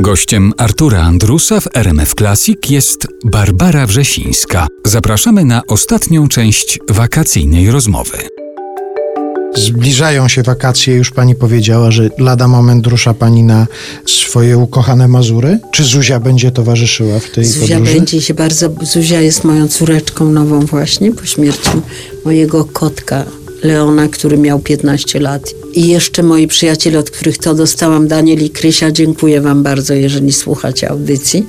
Gościem Artura Andrusa w RMF Classic jest Barbara Wrzesińska. Zapraszamy na ostatnią część wakacyjnej rozmowy. Zbliżają się wakacje, już pani powiedziała, że lada moment rusza pani na swoje ukochane Mazury. Czy Zuzia będzie towarzyszyła w tej Zuzia podróży? będzie się bardzo. Zuzia jest moją córeczką nową właśnie po śmierci mojego kotka Leona, który miał 15 lat. I jeszcze moi przyjaciele, od których to dostałam, Daniel i Krysia, dziękuję wam bardzo, jeżeli słuchacie audycji,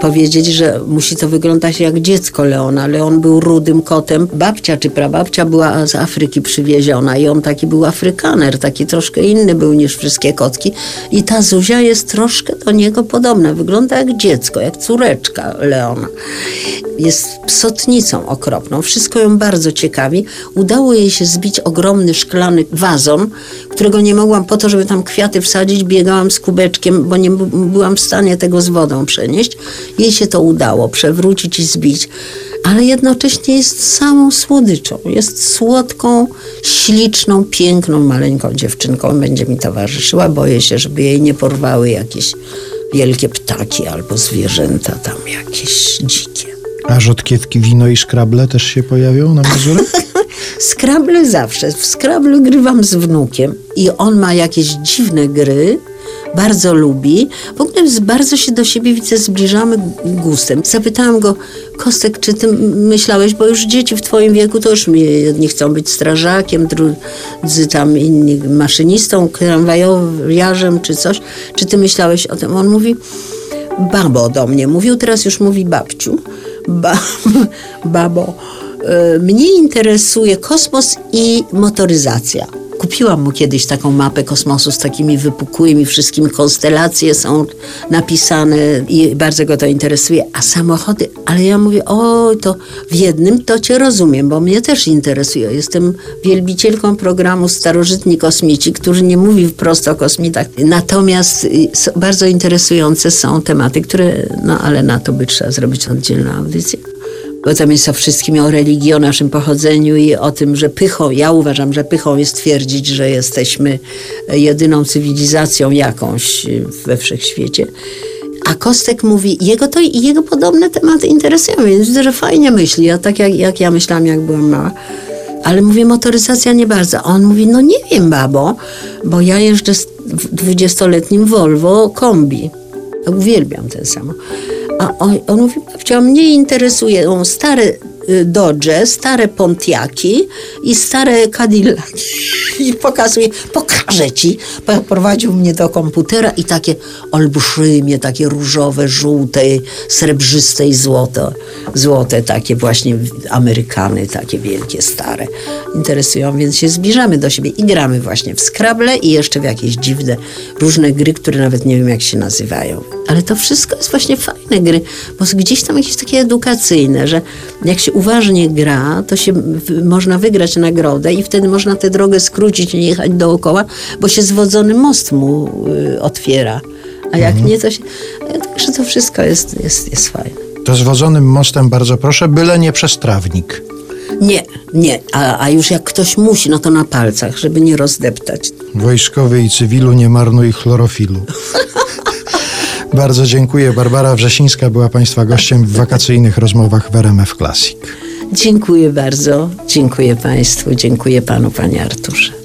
powiedzieć, że musi to wyglądać jak dziecko Leona. Leon był rudym kotem. Babcia czy prababcia była z Afryki przywieziona i on taki był Afrykaner, taki troszkę inny był niż wszystkie kotki. I ta Zuzia jest troszkę do niego podobna. Wygląda jak dziecko, jak córeczka Leona. Jest psotnicą okropną. Wszystko ją bardzo ciekawi. Udało jej się zbić ogromny szklany wazon, którego nie mogłam po to, żeby tam kwiaty wsadzić. Biegałam z kubeczkiem, bo nie by- byłam w stanie tego z wodą przenieść. Jej się to udało przewrócić i zbić. Ale jednocześnie jest samą słodyczą. Jest słodką, śliczną, piękną, maleńką dziewczynką. Będzie mi towarzyszyła. Boję się, żeby jej nie porwały jakieś wielkie ptaki albo zwierzęta tam jakieś dzikie. A rzodkiewki, wino i szkrable też się pojawią na Mazurach? Skrable zawsze. W Scrabble grywam z wnukiem i on ma jakieś dziwne gry, bardzo lubi. W ogóle bardzo się do siebie widzę, zbliżamy gustem. Zapytałam go, Kostek, czy ty myślałeś, bo już dzieci w twoim wieku to już jedni chcą być strażakiem, drudzy tam inni maszynistą, tramwajowiarzem czy coś. Czy ty myślałeś o tym? On mówi, babo do mnie mówił, teraz już mówi babciu. Ba, babo, mnie interesuje kosmos i motoryzacja. Kupiłam mu kiedyś taką mapę kosmosu z takimi wypukłymi wszystkimi, konstelacje są napisane i bardzo go to interesuje. A samochody, ale ja mówię, o, to w jednym to cię rozumiem, bo mnie też interesuje. Jestem wielbicielką programu Starożytni Kosmici, który nie mówi wprost o kosmitach. Natomiast y, bardzo interesujące są tematy, które, no ale na to by trzeba zrobić oddzielną audycję bo tam jest o wszystkim o religii, o naszym pochodzeniu i o tym, że pychą, ja uważam, że pychą jest twierdzić, że jesteśmy jedyną cywilizacją jakąś we wszechświecie. A Kostek mówi, jego to i jego podobne tematy interesują, więc widzę, że fajnie myśli, a tak jak, jak ja myślałam, jak byłam mała. Ale mówię, motoryzacja nie bardzo. A on mówi, no nie wiem, babo, bo ja jeżdżę w dwudziestoletnim Volvo kombi. Uwielbiam ten samochód. A on, on mówi, babcia, mnie interesują stare y, Dodge, stare Pontiaki i stare Cadillaki. I pokazuje, pokażę ci. Prowadził mnie do komputera i takie olbrzymie, takie różowe, żółte, srebrzyste i złote, złote takie właśnie Amerykany, takie wielkie, stare. Interesują, więc się zbliżamy do siebie i gramy właśnie w Scrabble i jeszcze w jakieś dziwne, różne gry, które nawet nie wiem jak się nazywają. Ale to wszystko jest właśnie fajne gry, bo gdzieś tam jakieś takie edukacyjne, że jak się uważnie gra, to się można wygrać nagrodę i wtedy można tę drogę skrócić, nie jechać dookoła, bo się zwodzony most mu y, otwiera. A jak nie, to się... Także to wszystko jest, jest, jest fajne. To zwodzonym mostem bardzo proszę, byle nie przez trawnik. Nie, nie. A, a już jak ktoś musi, no to na palcach, żeby nie rozdeptać. Wojskowy i cywilu nie marnuj chlorofilu. Bardzo dziękuję. Barbara Wrzesińska była Państwa gościem w wakacyjnych rozmowach w RMF Classic. Dziękuję bardzo. Dziękuję Państwu. Dziękuję Panu, Panie Arturze.